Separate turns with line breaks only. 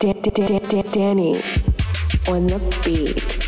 Danny on the beat.